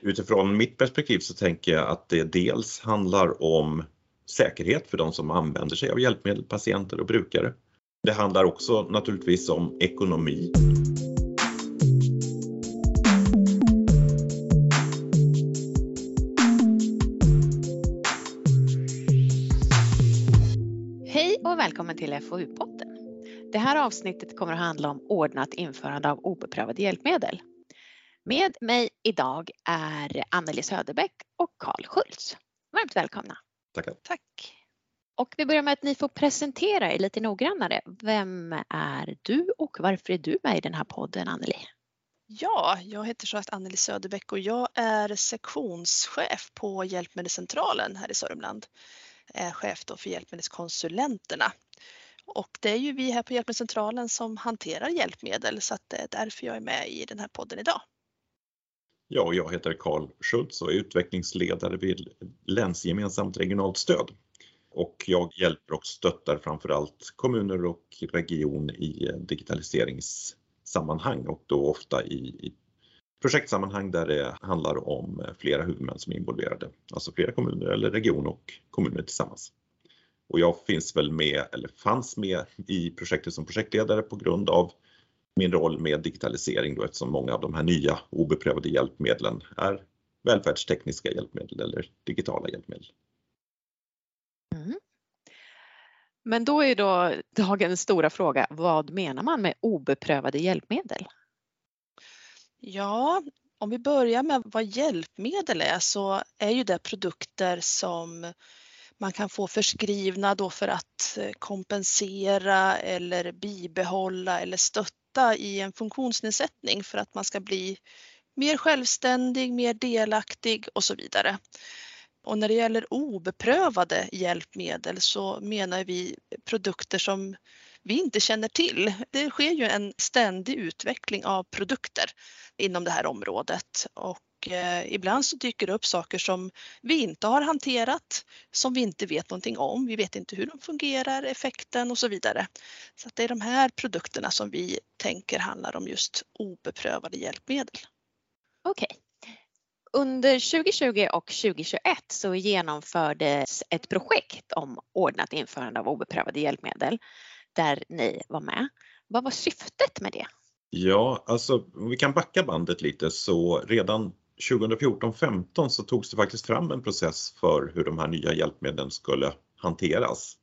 Utifrån mitt perspektiv så tänker jag att det dels handlar om säkerhet för de som använder sig av hjälpmedel, patienter och brukare. Det handlar också naturligtvis om ekonomi. Hej och välkommen till FoU-podden. Det här avsnittet kommer att handla om ordnat införande av obeprövade hjälpmedel. Med mig idag är Anneli Söderbäck och Karl Schultz. Varmt välkomna. Tackar. Tack. Och vi börjar med att ni får presentera er lite noggrannare. Vem är du och varför är du med i den här podden, Anneli? Ja, jag heter som sagt Anneli Söderbäck och jag är sektionschef på Hjälpmedelscentralen här i Sörmland. Är chef då för hjälpmedelskonsulenterna. Och det är ju vi här på Hjälpmedelscentralen som hanterar hjälpmedel så att det är därför jag är med i den här podden idag. Ja, jag heter Karl Schultz och är utvecklingsledare vid Länsgemensamt regionalt stöd. Och jag hjälper och stöttar framförallt kommuner och region i digitaliseringssammanhang och då ofta i, i projektsammanhang där det handlar om flera huvudmän som är involverade, alltså flera kommuner eller region och kommuner tillsammans. Och jag finns väl med, eller fanns med i projektet som projektledare på grund av min roll med digitalisering då eftersom många av de här nya obeprövade hjälpmedlen är välfärdstekniska hjälpmedel eller digitala hjälpmedel. Mm. Men då är då dagens stora fråga, vad menar man med obeprövade hjälpmedel? Ja, om vi börjar med vad hjälpmedel är så är ju det produkter som man kan få förskrivna då för att eh, kompensera eller bibehålla eller stötta i en funktionsnedsättning för att man ska bli mer självständig, mer delaktig och så vidare. Och när det gäller obeprövade hjälpmedel så menar vi produkter som vi inte känner till. Det sker ju en ständig utveckling av produkter inom det här området och eh, ibland så dyker det upp saker som vi inte har hanterat, som vi inte vet någonting om. Vi vet inte hur de fungerar, effekten och så vidare. Så det är de här produkterna som vi tänker handlar om just obeprövade hjälpmedel. Okej. Okay. Under 2020 och 2021 så genomfördes ett projekt om ordnat införande av obeprövade hjälpmedel där ni var med. Vad var syftet med det? Ja, alltså om vi kan backa bandet lite så redan 2014-15 så togs det faktiskt fram en process för hur de här nya hjälpmedlen skulle hanteras.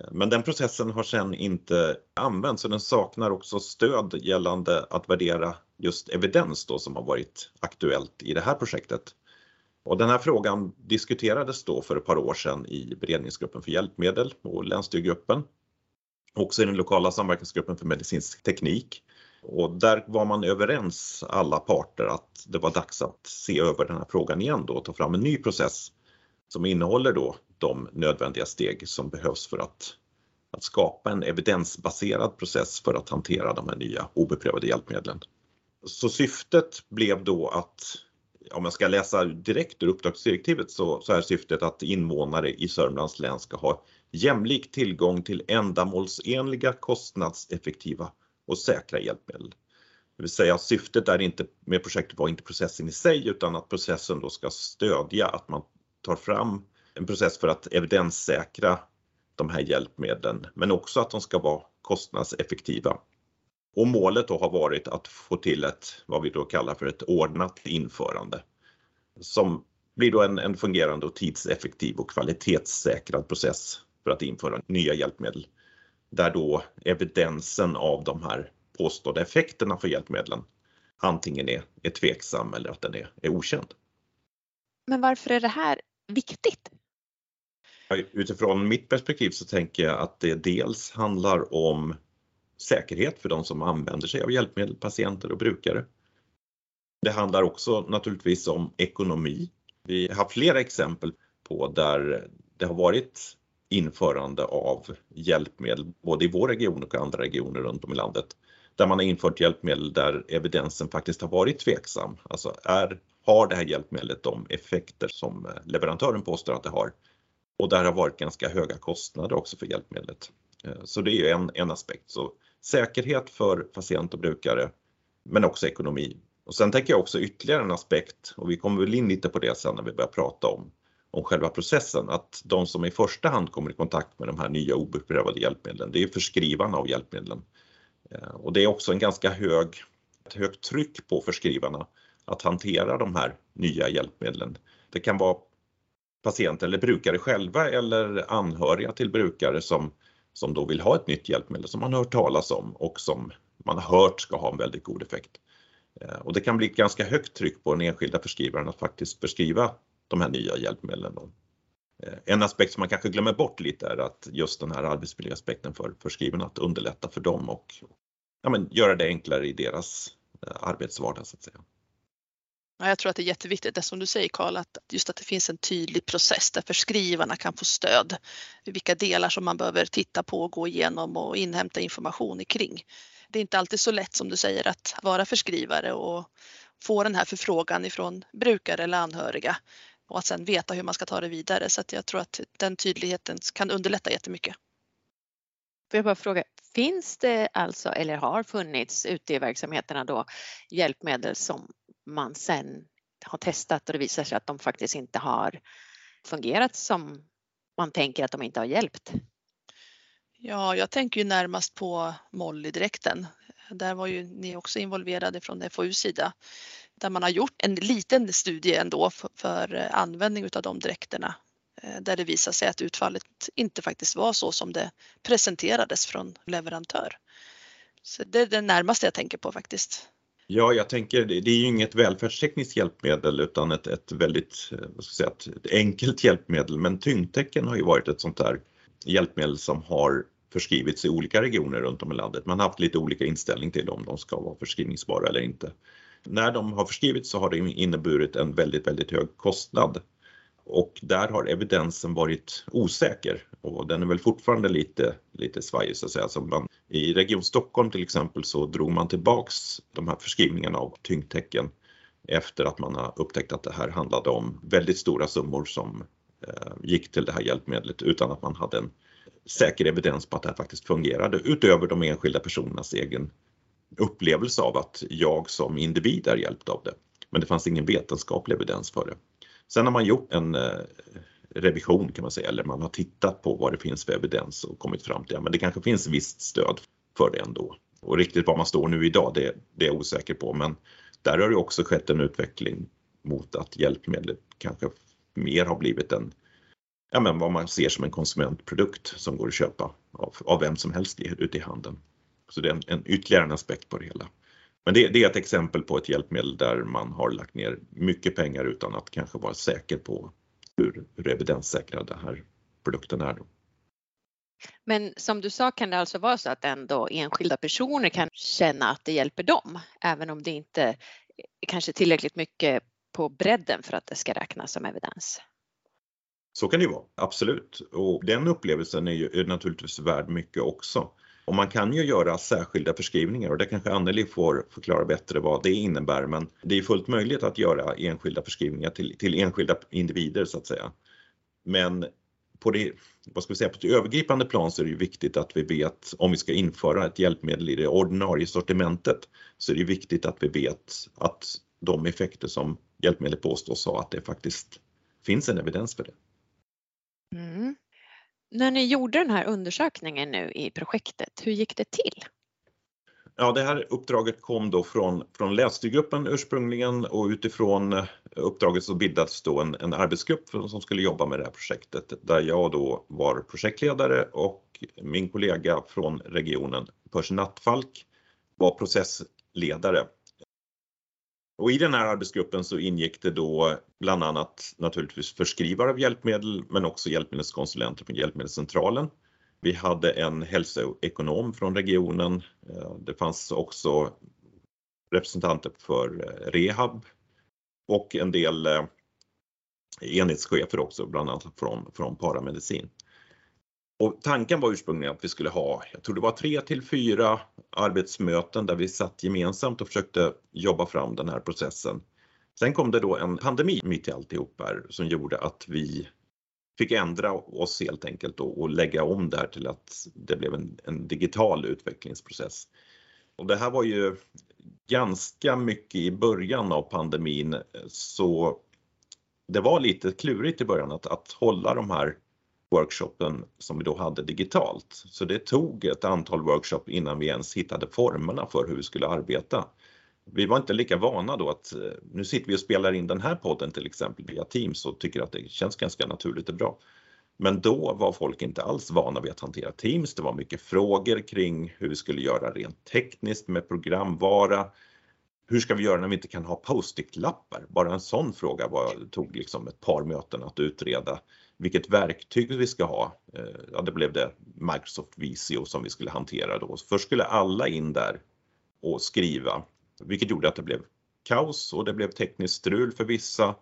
Eh, men den processen har sedan inte använts och den saknar också stöd gällande att värdera just evidens då som har varit aktuellt i det här projektet. Och den här frågan diskuterades då för ett par år sedan i beredningsgruppen för hjälpmedel och länsstyrgruppen. Också i den lokala samverkansgruppen för medicinsk teknik. Och där var man överens alla parter att det var dags att se över den här frågan igen då och ta fram en ny process som innehåller då de nödvändiga steg som behövs för att, att skapa en evidensbaserad process för att hantera de här nya obeprövade hjälpmedlen. Så syftet blev då att, om jag ska läsa direkt ur uppdragsdirektivet så, så är syftet att invånare i Sörmlands län ska ha jämlik tillgång till ändamålsenliga, kostnadseffektiva och säkra hjälpmedel. Det vill säga syftet är inte, med projektet var inte processen i sig utan att processen då ska stödja att man tar fram en process för att evidenssäkra de här hjälpmedlen men också att de ska vara kostnadseffektiva. Och målet då har varit att få till ett, vad vi då kallar för ett ordnat införande som blir då en, en fungerande och tidseffektiv och kvalitetssäkrad process för att införa nya hjälpmedel där då evidensen av de här påstådda effekterna för hjälpmedlen antingen är, är tveksam eller att den är, är okänd. Men varför är det här viktigt? Utifrån mitt perspektiv så tänker jag att det dels handlar om säkerhet för de som använder sig av hjälpmedel, patienter och brukare. Det handlar också naturligtvis om ekonomi. Vi har flera exempel på där det har varit införande av hjälpmedel både i vår region och andra regioner runt om i landet. Där man har infört hjälpmedel där evidensen faktiskt har varit tveksam. Alltså är, har det här hjälpmedlet de effekter som eh, leverantören påstår att det har? Och där har varit ganska höga kostnader också för hjälpmedlet. Eh, så det är ju en, en aspekt. Så säkerhet för patient och brukare men också ekonomi Och sen tänker jag också ytterligare en aspekt och vi kommer väl in lite på det sen när vi börjar prata om, om själva processen, att de som i första hand kommer i kontakt med de här nya obeprövade hjälpmedlen, det är förskrivarna av hjälpmedlen. Eh, och det är också en ganska hög, ett högt tryck på förskrivarna att hantera de här nya hjälpmedlen. Det kan vara patienter eller brukare själva eller anhöriga till brukare som, som då vill ha ett nytt hjälpmedel som man hört talas om och som man har hört ska ha en väldigt god effekt. Eh, och det kan bli ett ganska högt tryck på den enskilda förskrivaren att faktiskt förskriva de här nya hjälpmedlen. Eh, en aspekt som man kanske glömmer bort lite är att just den här arbetsmiljöaspekten för förskrivarna, att underlätta för dem och ja, men göra det enklare i deras eh, arbetsvardag så att säga. Ja, jag tror att det är jätteviktigt, det som du säger Karl, att just att det finns en tydlig process där förskrivarna kan få stöd. Vilka delar som man behöver titta på, gå igenom och inhämta information kring. Det är inte alltid så lätt som du säger att vara förskrivare och få den här förfrågan ifrån brukare eller anhöriga och att sen veta hur man ska ta det vidare. Så att jag tror att den tydligheten kan underlätta jättemycket. Får jag bara fråga, finns det alltså eller har funnits ute i verksamheterna då hjälpmedel som man sen har testat och det visar sig att de faktiskt inte har fungerat som man tänker att de inte har hjälpt? Ja, jag tänker ju närmast på Molly-dräkten. Där var ju ni också involverade från FoU sida där man har gjort en liten studie ändå för, eh, användning av de dräkterna eh, där det visar sig att utfallet inte faktiskt var så som det presenterades från leverantör. Så det är det närmaste jag tänker på faktiskt. Ja, jag tänker det är ju inget välfärdstekniskt hjälpmedel utan ett, ett väldigt eh, vad ska jag säga, ett enkelt hjälpmedel. Men tyngdtecken har ju varit ett sånt där hjälpmedel som har förskrivits i olika regioner runt om i landet. Man har haft lite olika inställning till om de ska vara förskrivningsbara eller inte. När de har förskrivits så har det inneburit en väldigt, väldigt hög kostnad och där har evidensen varit osäker och den är väl fortfarande lite, lite svajig så att säga. Så man, I Region Stockholm till exempel så drog man tillbaks de här förskrivningarna av tyngdtecken efter att man har upptäckt att det här handlade om väldigt stora summor som eh, gick till det här hjälpmedlet utan att man hade en säker evidens på att det här faktiskt fungerade utöver de enskilda personernas egen upplevelse av att jag som individ är hjälpt av det. Men det fanns ingen vetenskaplig evidens för det. Sen har man gjort en eh, revision kan man säga, eller man har tittat på vad det finns för evidens och kommit fram till, att ja, det kanske finns visst stöd för det ändå. Och riktigt var man står nu idag, det, det är jag osäker på, men där har det också skett en utveckling mot att hjälpmedlet kanske mer har blivit en, ja men vad man ser som en konsumentprodukt som går att köpa av, av vem som helst ute i handeln. Så det är en, en ytterligare en aspekt på det hela. Men det, det, är ett exempel på ett hjälpmedel där man har lagt ner mycket pengar utan att kanske vara säker på hur, hur evidenssäkra den här produkten är. Då. Men som du sa kan det alltså vara så att ändå enskilda personer kan känna att det hjälper dem, även om det inte kanske tillräckligt mycket på bredden för att det ska räknas som evidens? Så kan det ju vara, absolut. Och den upplevelsen är ju är naturligtvis värd mycket också. Och man kan ju göra särskilda förskrivningar och det kanske Anneli får förklara bättre vad det innebär men det är fullt möjligt att göra enskilda förskrivningar till, till enskilda individer så att säga. Men på det, vad ska vi säga, på det övergripande plan så är det ju viktigt att vi vet om vi ska införa ett hjälpmedel i det ordinarie sortimentet så är det viktigt att vi vet att de effekter som hjälpmedlet påstås ha, att det faktiskt finns en evidens för det. Mm. När ni gjorde den här undersökningen nu i projektet, hur gick det till? Ja, det här uppdraget kom då från, från lässtyrgruppen ursprungligen och utifrån eh, uppdraget så bildades då en, en arbetsgrupp som skulle jobba med det här projektet där jag då var projektledare och min kollega från regionen, Percy Nattfalk, var processledare och i den här arbetsgruppen så ingick det då bland annat naturligtvis förskrivare av hjälpmedel men också hjälpmedelskonsulenter från Hjälpmedelscentralen. Vi hade en hälsoekonom från regionen. Eh, det fanns också representanter för eh, rehab och en del eh, enhetschefer också, bland annat från, från paramedicin. Och tanken var ursprungligen att vi skulle ha, jag tror det var tre till fyra arbetsmöten där vi satt gemensamt och försökte jobba fram den här processen. Sen kom det då en pandemi mitt i alltihop här som gjorde att vi fick ändra oss helt enkelt och, och lägga om det här till att det blev en, en digital utvecklingsprocess. Och det här var ju ganska mycket i början av pandemin så det var lite klurigt i början att, att hålla de här workshopen som vi då hade digitalt. Så det tog ett antal workshop innan vi ens hittade formerna för hur vi skulle arbeta. Vi var inte lika vana då att eh, nu sitter vi och spelar in den här podden till exempel via Teams och tycker att det känns ganska naturligt och bra. Men då var folk inte alls vana vid att hantera Teams. Det var mycket frågor kring hur vi skulle göra rent tekniskt med programvara. Hur ska vi göra när vi inte kan ha post-it-lappar? Bara en sån fråga var, tog liksom ett par möten att utreda. Vilket verktyg vi ska ha. Eh, ja, det blev det Microsoft Visio som vi skulle hantera då. Först skulle alla in där och skriva, vilket gjorde att det blev kaos och det blev tekniskt strul för vissa.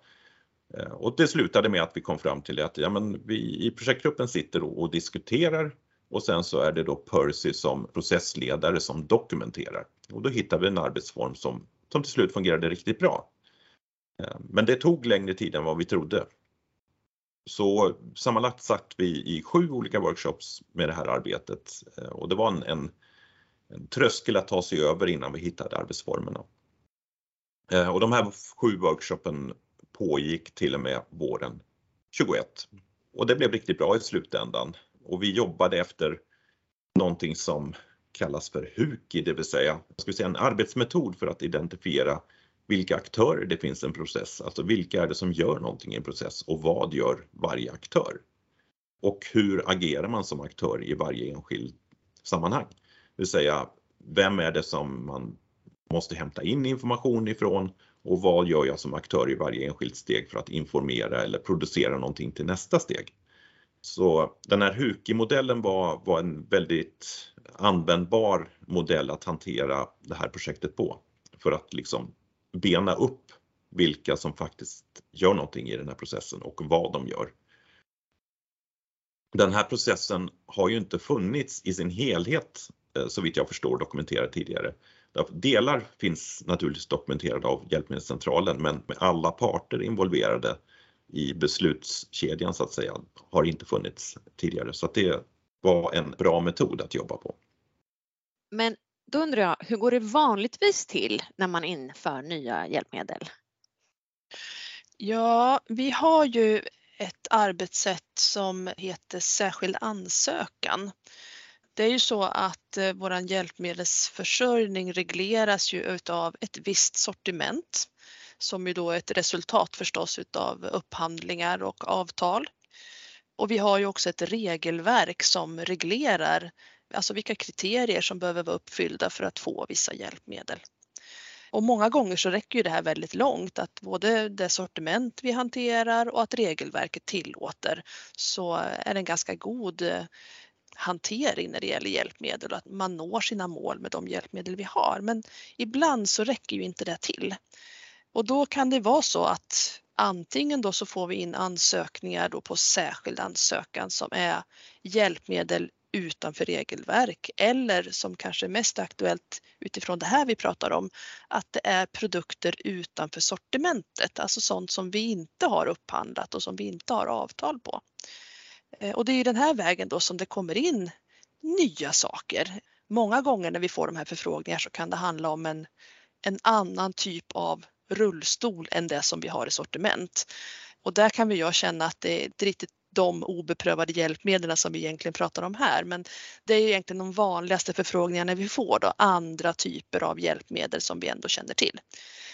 Eh, och det slutade med att vi kom fram till att ja, men vi i projektgruppen sitter och diskuterar och sen så är det då Percy som processledare som dokumenterar. Och då hittar vi en arbetsform som, som till slut fungerade riktigt bra. Eh, men det tog längre tid än vad vi trodde. Så sammanlagt satt vi i sju olika workshops med det här arbetet eh, och det var en, en, en tröskel att ta sig över innan vi hittade arbetsformerna. Eh, och de här sju workshopen pågick till och med våren 21. Och det blev riktigt bra i slutändan. Och vi jobbade efter någonting som kallas för HUKI, det vill säga jag skulle säga en arbetsmetod för att identifiera vilka aktörer det finns i en process. Alltså vilka är det som gör någonting i en process och vad gör varje aktör? Och hur agerar man som aktör i varje enskild sammanhang? Det vill säga, vem är det som man måste hämta in information ifrån och vad gör jag som aktör i varje enskilt steg för att informera eller producera någonting till nästa steg. Så den här HUKI-modellen var, var en väldigt användbar modell att hantera det här projektet på för att liksom bena upp vilka som faktiskt gör någonting i den här processen och vad de gör. Den här processen har ju inte funnits i sin helhet eh, så vitt jag förstår dokumenterad tidigare Delar finns naturligtvis dokumenterade av Hjälpmedelscentralen men med alla parter involverade i beslutskedjan så att säga har inte funnits tidigare så att det var en bra metod att jobba på. Men då undrar jag, hur går det vanligtvis till när man inför nya hjälpmedel? Ja, vi har ju ett arbetssätt som heter särskild ansökan det är ju så att eh, våran hjälpmedelsförsörjning regleras ju utav ett visst sortiment som ju då är ett resultat förstås utav upphandlingar och avtal. Och vi har ju också ett regelverk som reglerar alltså vilka kriterier som behöver vara uppfyllda för att få vissa hjälpmedel. Och många gånger så räcker ju det här väldigt långt att både det sortiment vi hanterar och att regelverket tillåter så är det en ganska god eh, hantering när det gäller hjälpmedel och att man når sina mål med de hjälpmedel vi har. Men ibland så räcker ju inte det till. Och då kan det vara så att antingen då så får vi in ansökningar då på särskild ansökan som är hjälpmedel utanför regelverk eller som kanske är mest aktuellt utifrån det här vi pratar om, att det är produkter utanför sortimentet, alltså sånt som vi inte har upphandlat och som vi inte har avtal på. Eh, och det är den här vägen då som det kommer in nya saker. Många gånger när vi får de här förfrågningarna så kan det handla om en, en annan typ av rullstol än det som vi har i sortiment. Och där kan vi jag känna att det är inte riktigt de obeprövade hjälpmedlen som vi egentligen pratar om här. Men det är egentligen de vanligaste förfrågningarna vi får då, andra typer av hjälpmedel som vi ändå känner till.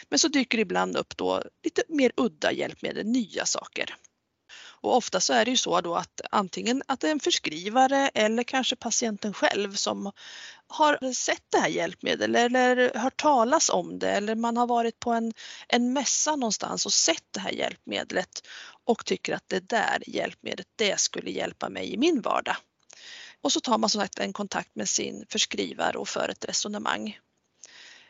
Men så dyker det ibland upp då lite mer udda hjälpmedel, nya saker. Och ofta så är det ju så då att antingen att det är en förskrivare eller kanske patienten själv som har sett det här hjälpmedlet eller hört talas om det eller man har varit på en, en mässa någonstans och sett det här hjälpmedlet och tycker att det där hjälpmedlet, det skulle hjälpa mig i min vardag. Och så tar man som sagt en kontakt med sin förskrivare och för ett resonemang.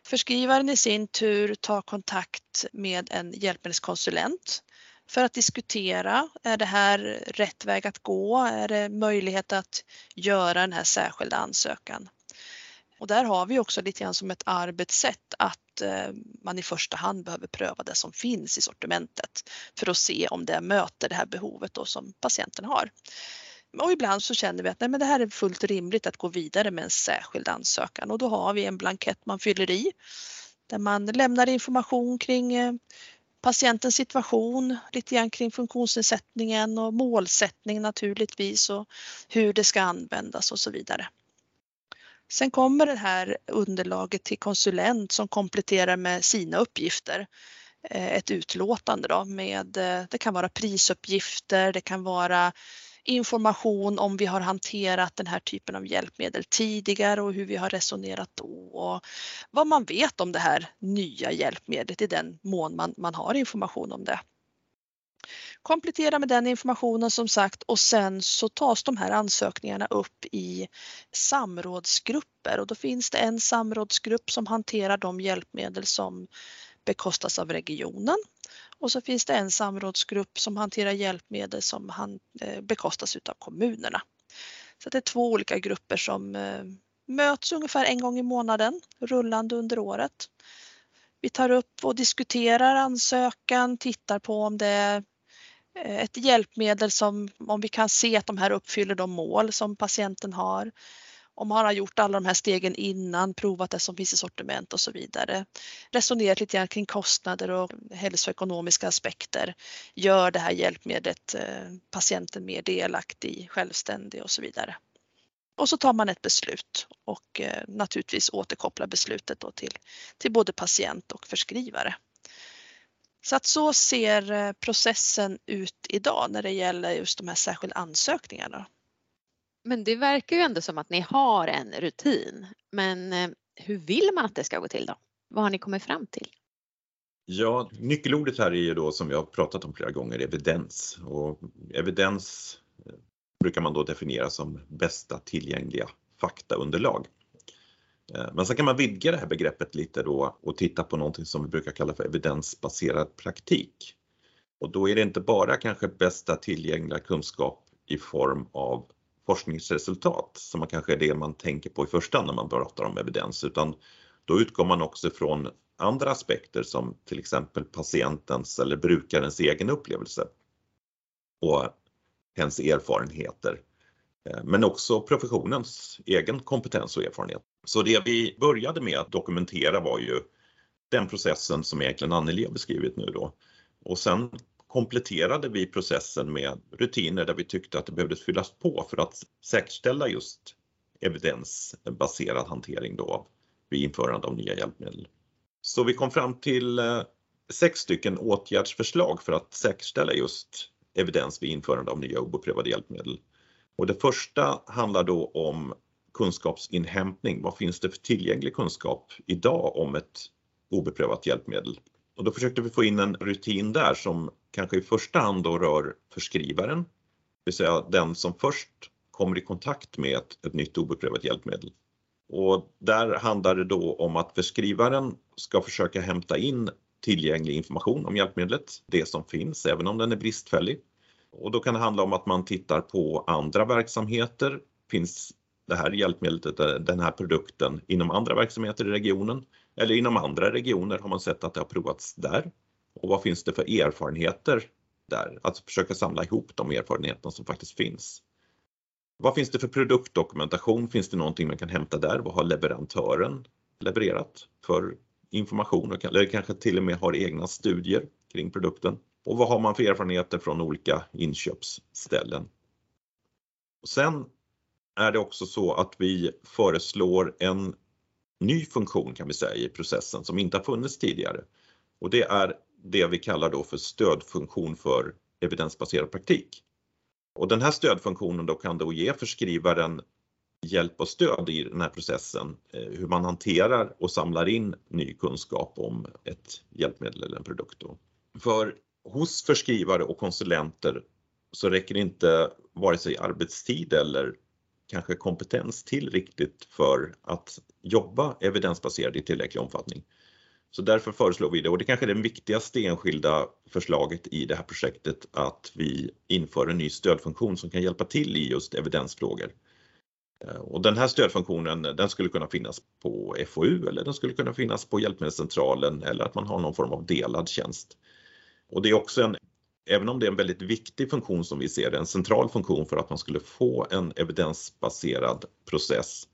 Förskrivaren i sin tur tar kontakt med en hjälpmedelskonsulent för att diskutera, är det här rätt väg att gå? Är det möjlighet att göra den här särskilda ansökan? Och där har vi också lite grann som ett arbetssätt att eh, man i första hand behöver pröva det som finns i sortimentet för att se om det möter det här behovet då som patienten har. Och ibland så känner vi att nej, men det här är fullt rimligt att gå vidare med en särskild ansökan och då har vi en blankett man fyller i där man lämnar information kring eh, patientens situation, lite grann kring funktionsnedsättningen och målsättning naturligtvis och hur det ska användas och så vidare. Sen kommer det här underlaget till konsulent som kompletterar med sina uppgifter. Eh, ett utlåtande då med, eh, det kan vara prisuppgifter, det kan vara information om vi har hanterat den här typen av hjälpmedel tidigare och hur vi har resonerat då och vad man vet om det här nya hjälpmedlet i den mån man, man har information om det. Komplettera med den informationen som sagt och sen så tas de här ansökningarna upp i samrådsgrupper och då finns det en samrådsgrupp som hanterar de hjälpmedel som bekostas av regionen och så finns det en samrådsgrupp som hanterar hjälpmedel som han, eh, bekostas av kommunerna. Så det är två olika grupper som eh, möts ungefär en gång i månaden rullande under året. Vi tar upp och diskuterar ansökan, tittar på om det är Eh, ett hjälpmedel som, om vi kan se att de här uppfyller de mål som patienten har om man har gjort alla de här stegen innan, provat det som finns i sortiment och så vidare. Resonerat lite grann kring kostnader och hälsoekonomiska aspekter. Gör det här hjälpmedlet eh, patienten mer delaktig, självständig och så vidare. Och så tar man ett beslut och eh, naturligtvis återkopplar beslutet då till, till både patient och förskrivare. Så att så ser eh, processen ut idag när det gäller just de här särskilda ansökningarna. Men det verkar ju ändå som att ni har en rutin. Men eh, hur vill man att det ska gå till då? Vad har ni kommit fram till? Ja, nyckelordet här är ju då som vi har pratat om flera gånger, evidens. Och evidens eh, brukar man då definiera som bästa tillgängliga faktaunderlag. Eh, men sen kan man vidga det här begreppet lite då och titta på någonting som vi brukar kalla för evidensbaserad praktik. Och då är det inte bara kanske bästa tillgängliga kunskap i form av forskningsresultat som man kanske är det man tänker på i första hand när man pratar om evidens utan då utgår man också från andra aspekter som till exempel patientens eller brukarens egen upplevelse och hens erfarenheter. Eh, men också professionens egen kompetens och erfarenhet. Så det vi började med att dokumentera var ju den processen som egentligen Anneli har beskrivit nu då. Och sen kompletterade vi processen med rutiner där vi tyckte att det behövdes fyllas på för att säkerställa just evidensbaserad hantering då vid införande av nya hjälpmedel. Så vi kom fram till eh, sex stycken åtgärdsförslag för att säkerställa just evidens vid införande av nya obeprövade hjälpmedel. Och det första handlar då om kunskapsinhämtning. Vad finns det för tillgänglig kunskap idag om ett obeprövat hjälpmedel? Och då försökte vi få in en rutin där som kanske i första hand då rör förskrivaren, det vill säga den som först kommer i kontakt med ett, ett nytt obeprövat hjälpmedel. Och där handlar det då om att förskrivaren ska försöka hämta in tillgänglig information om hjälpmedlet, det som finns, även om den är bristfällig. Och då kan det handla om att man tittar på andra verksamheter. Finns det här hjälpmedlet, eh, den här produkten inom andra verksamheter i regionen? Eller inom andra regioner har man sett att det har provats där. Och vad finns det för erfarenheter där? Att försöka samla ihop de erfarenheterna som faktiskt finns. Vad finns det för produktdokumentation? Finns det någonting man kan hämta där? Vad har leverantören levererat för information? Eller kanske till och med har egna studier kring produkten. Och vad har man för erfarenheter från olika inköpsställen? Och sen är det också så att vi föreslår en ny funktion kan vi säga i processen som inte har funnits tidigare. Och det är det vi kallar då för stödfunktion för evidensbaserad praktik. Och den här stödfunktionen då kan då ge förskrivaren hjälp och stöd i den här processen, eh, hur man hanterar och samlar in ny kunskap om ett hjälpmedel eller en produkt. Då. För hos förskrivare och konsulenter så räcker inte vare sig arbetstid eller kanske kompetens till riktigt för att jobba evidensbaserat i tillräcklig omfattning. Så därför föreslår vi det och det kanske är det viktigaste enskilda förslaget i det här projektet att vi inför en ny stödfunktion som kan hjälpa till i just evidensfrågor. Eh, och den här stödfunktionen den skulle kunna finnas på FoU eller den skulle kunna finnas på Hjälpmedelscentralen eller att man har någon form av delad tjänst. Och det är också en, även om det är en väldigt viktig funktion som vi ser det, en central funktion för att man skulle få en evidensbaserad process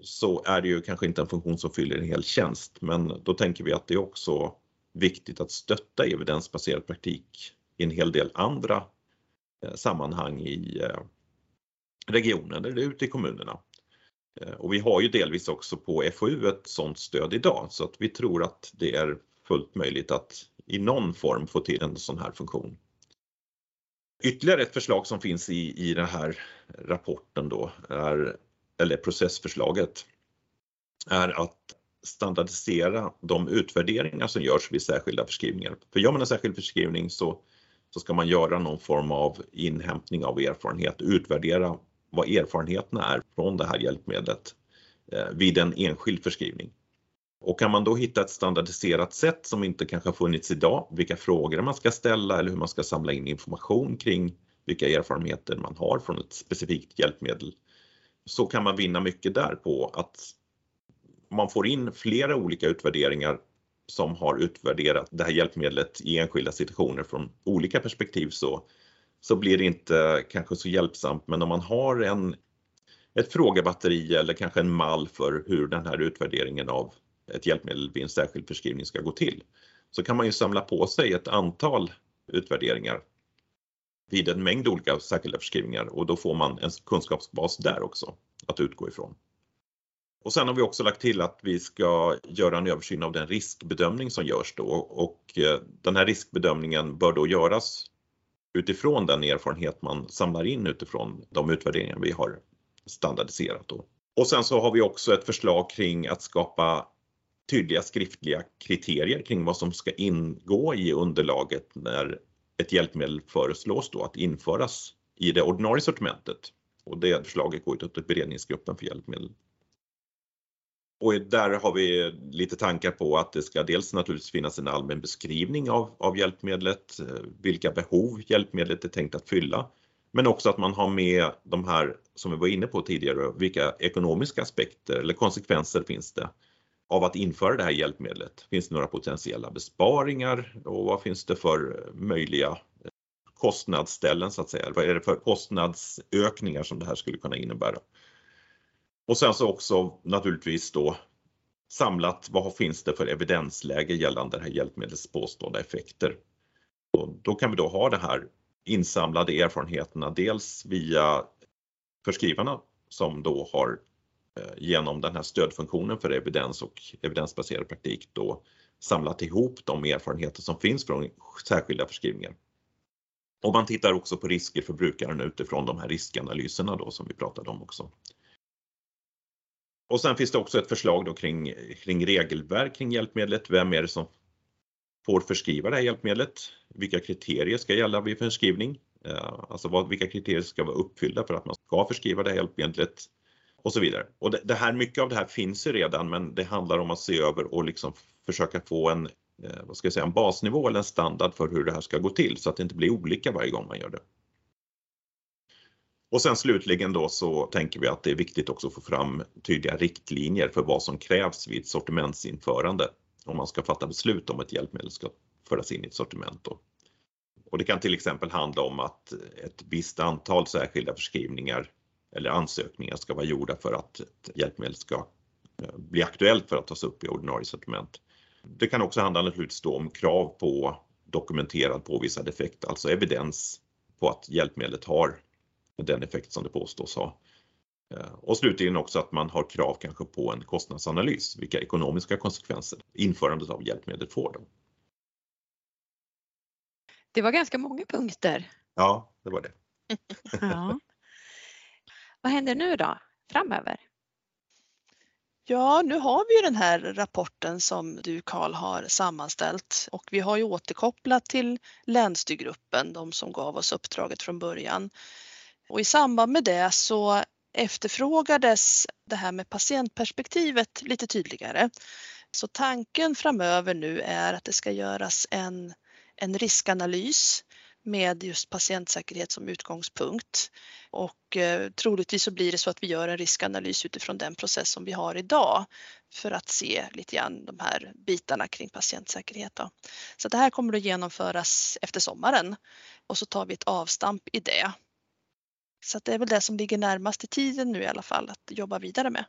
så är det ju kanske inte en funktion som fyller en hel tjänst, men då tänker vi att det är också viktigt att stötta evidensbaserad praktik i en hel del andra eh, sammanhang i eh, regionen eller ute i kommunerna. Eh, och vi har ju delvis också på FoU ett sådant stöd idag så att vi tror att det är fullt möjligt att i någon form få till en sån här funktion. Ytterligare ett förslag som finns i, i den här rapporten då, är, eller processförslaget, är att standardisera de utvärderingar som görs vid särskilda förskrivningar. För gör man en särskild förskrivning så, så ska man göra någon form av inhämtning av erfarenhet, utvärdera vad erfarenheterna är från det här hjälpmedlet eh, vid en enskild förskrivning. Och kan man då hitta ett standardiserat sätt som inte kanske har funnits idag, vilka frågor man ska ställa eller hur man ska samla in information kring vilka erfarenheter man har från ett specifikt hjälpmedel, så kan man vinna mycket där på att man får in flera olika utvärderingar som har utvärderat det här hjälpmedlet i enskilda situationer från olika perspektiv så, så blir det inte kanske så hjälpsamt. Men om man har en, ett frågebatteri eller kanske en mall för hur den här utvärderingen av ett hjälpmedel vid en särskild förskrivning ska gå till, så kan man ju samla på sig ett antal utvärderingar vid en mängd olika särskilda förskrivningar och då får man en kunskapsbas där också att utgå ifrån. Och sen har vi också lagt till att vi ska göra en översyn av den riskbedömning som görs då och eh, den här riskbedömningen bör då göras utifrån den erfarenhet man samlar in utifrån de utvärderingar vi har standardiserat. Då. Och sen så har vi också ett förslag kring att skapa tydliga skriftliga kriterier kring vad som ska ingå i underlaget när ett hjälpmedel föreslås då att införas i det ordinarie sortimentet. Och det förslaget går ut till beredningsgruppen för hjälpmedel. Och där har vi lite tankar på att det ska dels naturligtvis finnas en allmän beskrivning av, av hjälpmedlet, eh, vilka behov hjälpmedlet är tänkt att fylla. Men också att man har med de här som vi var inne på tidigare, vilka ekonomiska aspekter eller konsekvenser finns det av att införa det här hjälpmedlet? Finns det några potentiella besparingar och vad finns det för möjliga eh, kostnadsställen så att säga? Vad är det för kostnadsökningar som det här skulle kunna innebära? Och sen så också naturligtvis då samlat vad finns det för evidensläge gällande det här hjälpmedlets påstådda effekter. Och då kan vi då ha de här insamlade erfarenheterna dels via förskrivarna som då har Eh, genom den här stödfunktionen för evidens och evidensbaserad praktik då samlat ihop de erfarenheter som finns från särskilda förskrivningar. Och man tittar också på risker för brukaren utifrån de här riskanalyserna då som vi pratade om också. Och sen finns det också ett förslag då kring, kring regelverk kring hjälpmedlet. Vem är det som får förskriva det här hjälpmedlet? Vilka kriterier ska gälla vid förskrivning? Eh, alltså vad, vilka kriterier ska vara uppfyllda för att man ska förskriva det här hjälpmedlet? Och så vidare. Och det, det, här, mycket av det här finns ju redan men det handlar om att se över och liksom försöka få en, eh, vad ska jag säga, en basnivå eller en standard för hur det här ska gå till så att det inte blir olika varje gång man gör det. Och sen slutligen då så tänker vi att det är viktigt också att få fram tydliga riktlinjer för vad som krävs vid sortimentsinförande om man ska fatta beslut om ett hjälpmedel ska föras in i ett sortiment. Då. Och det kan till exempel handla om att ett visst antal särskilda förskrivningar eller ansökningar ska vara gjorda för att ett hjälpmedel ska eh, bli aktuellt för att tas upp i ordinarie sortiment. Det kan också handla naturligtvis om krav på dokumenterad påvisad effekt, alltså evidens på att hjälpmedlet har den effekt som det påstås ha. Eh, och slutligen också att man har krav kanske på en kostnadsanalys, vilka ekonomiska konsekvenser införandet av hjälpmedel får. Då. Det var ganska många punkter. Ja, det var det. ja. Vad händer nu då framöver? Ja, nu har vi ju den här rapporten som du Karl har sammanställt och vi har ju återkopplat till länsstyrgruppen, de som gav oss uppdraget från början. Och i samband med det så efterfrågades det här med patientperspektivet lite tydligare. Så tanken framöver nu är att det ska göras en, en riskanalys med just patientsäkerhet som utgångspunkt. Och eh, troligtvis så blir det så att vi gör en riskanalys utifrån den process som vi har idag för att se lite grann de här bitarna kring patientsäkerhet. Då. Så det här kommer att genomföras efter sommaren och så tar vi ett avstamp i det så det är väl det som ligger närmast i tiden nu i alla fall att jobba vidare med.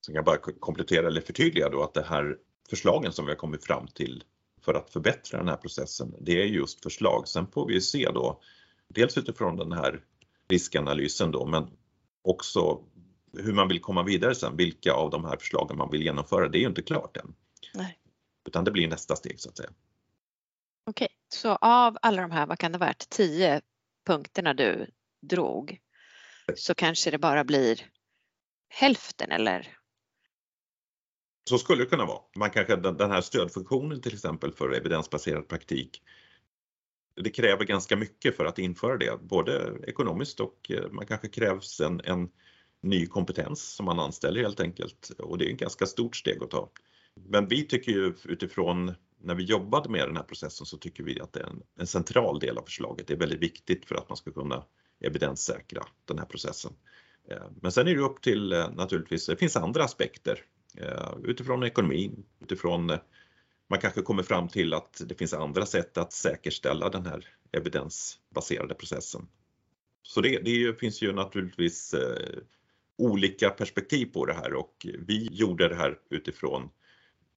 Så jag bara komplettera eller förtydliga då att det här förslagen som vi har kommit fram till för att förbättra den här processen, det är just förslag. Sen får vi se då, dels utifrån den här riskanalysen då, men också hur man vill komma vidare sen, vilka av de här förslagen man vill genomföra, det är ju inte klart än. Nej. Utan det blir nästa steg så att säga. Okej, så av alla de här, vad kan det varit, tio punkterna du drog så kanske det bara blir hälften eller? Så skulle det kunna vara. Man kanske, den här stödfunktionen till exempel för evidensbaserad praktik, det kräver ganska mycket för att införa det, både ekonomiskt och eh, man kanske krävs en, en ny kompetens som man anställer helt enkelt och det är ett ganska stort steg att ta. Men vi tycker ju utifrån när vi jobbade med den här processen så tycker vi att det är en, en central del av förslaget. Det är väldigt viktigt för att man ska kunna evidenssäkra den här processen. Eh, men sen är det upp till eh, naturligtvis, det finns andra aspekter Eh, utifrån ekonomin, utifrån eh, man kanske kommer fram till att det finns andra sätt att säkerställa den här evidensbaserade processen. Så det, det finns ju naturligtvis eh, olika perspektiv på det här och vi gjorde det här utifrån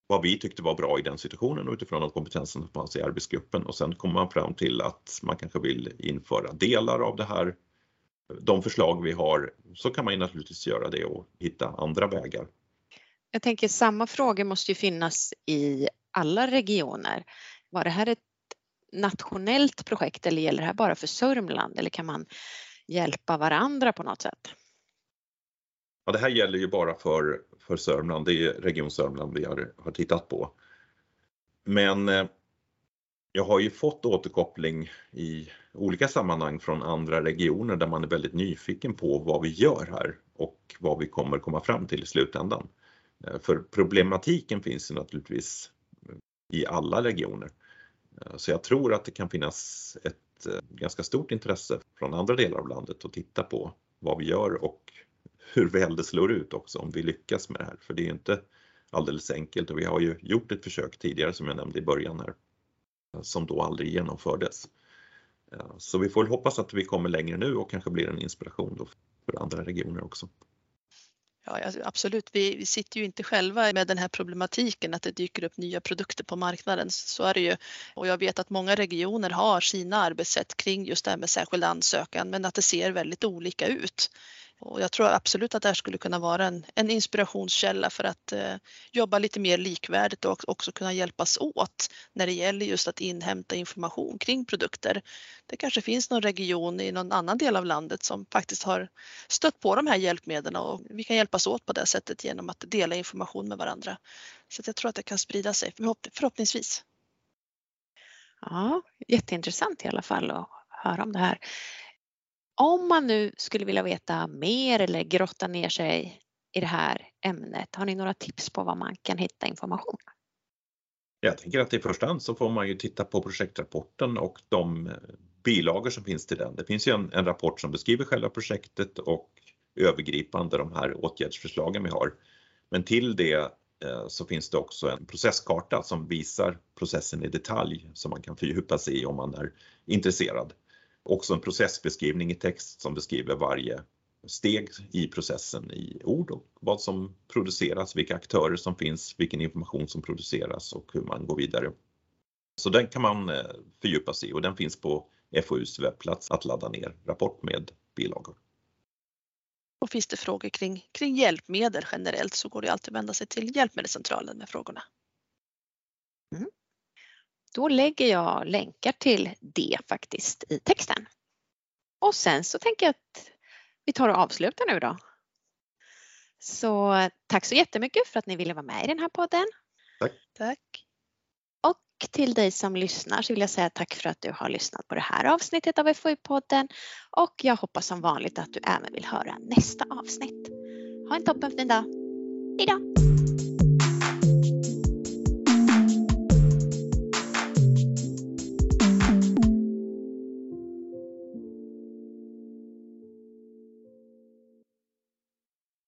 vad vi tyckte var bra i den situationen och utifrån de kompetenser som fanns i arbetsgruppen och sen kommer man fram till att man kanske vill införa delar av det här. De förslag vi har så kan man ju naturligtvis göra det och hitta andra vägar. Jag tänker samma frågor måste ju finnas i alla regioner. Var det här ett nationellt projekt eller gäller det här bara för Sörmland eller kan man hjälpa varandra på något sätt? Ja, det här gäller ju bara för, för Sörmland, det är Region Sörmland vi har, har tittat på. Men eh, jag har ju fått återkoppling i olika sammanhang från andra regioner där man är väldigt nyfiken på vad vi gör här och vad vi kommer komma fram till i slutändan. Eh, för problematiken finns ju naturligtvis eh, i alla regioner. Eh, så jag tror att det kan finnas ett ganska stort intresse från andra delar av landet att titta på vad vi gör och hur väl det slår ut också om vi lyckas med det här. För det är inte alldeles enkelt och vi har ju gjort ett försök tidigare som jag nämnde i början här som då aldrig genomfördes. Så vi får hoppas att vi kommer längre nu och kanske blir en inspiration då för andra regioner också. Ja, absolut. Vi, vi, sitter ju inte själva med den här problematiken att det dyker upp nya produkter på marknaden. Så är det ju. Och jag vet att många regioner har sina arbetssätt kring just det här med särskild ansökan men att det ser väldigt olika ut. Och jag tror absolut att det här skulle kunna vara en, en inspirationskälla för att eh, jobba lite mer likvärdigt och också kunna hjälpas åt när det gäller just att inhämta information kring produkter. Det kanske finns någon region i någon annan del av landet som faktiskt har stött på de här hjälpmedlen och vi kan hjälpas åt på det sättet genom att dela information med varandra. Så jag tror att det kan sprida sig förhoppningsvis. Ja, jätteintressant i alla fall att höra om det här om man nu skulle vilja veta mer eller grotta ner sig i det här ämnet, har ni några tips på var man kan hitta information? Jag tänker att i första hand så får man ju titta på projektrapporten och de eh, bilagor som finns till den. Det finns ju en, en rapport som beskriver själva projektet och övergripande de här åtgärdsförslagen vi har. Men till det eh, så finns det också en processkarta som visar processen i detalj som man kan fördjupa sig i om man är intresserad också en processbeskrivning i text som beskriver varje steg i processen i ord och vad som produceras, vilka aktörer som finns, vilken information som produceras och hur man går vidare. Så den kan man eh, fördjupa sig i och den finns på FoUs webbplats att ladda ner rapport med bilagor. Och finns det frågor kring, kring hjälpmedel generellt så går det alltid att vända sig till Hjälpmedelscentralen med frågorna. Då lägger jag länkar till det faktiskt i texten. Och sen så tänker jag att vi tar och avslutar nu då. Så tack så jättemycket för att ni ville vara med i den här podden. Tack. Tack. Och till dig som lyssnar så vill jag säga tack för att du har lyssnat på det här avsnittet av FoU-podden och jag hoppas som vanligt att du även vill höra nästa avsnitt. Ha en toppenfin dag. Hejdå!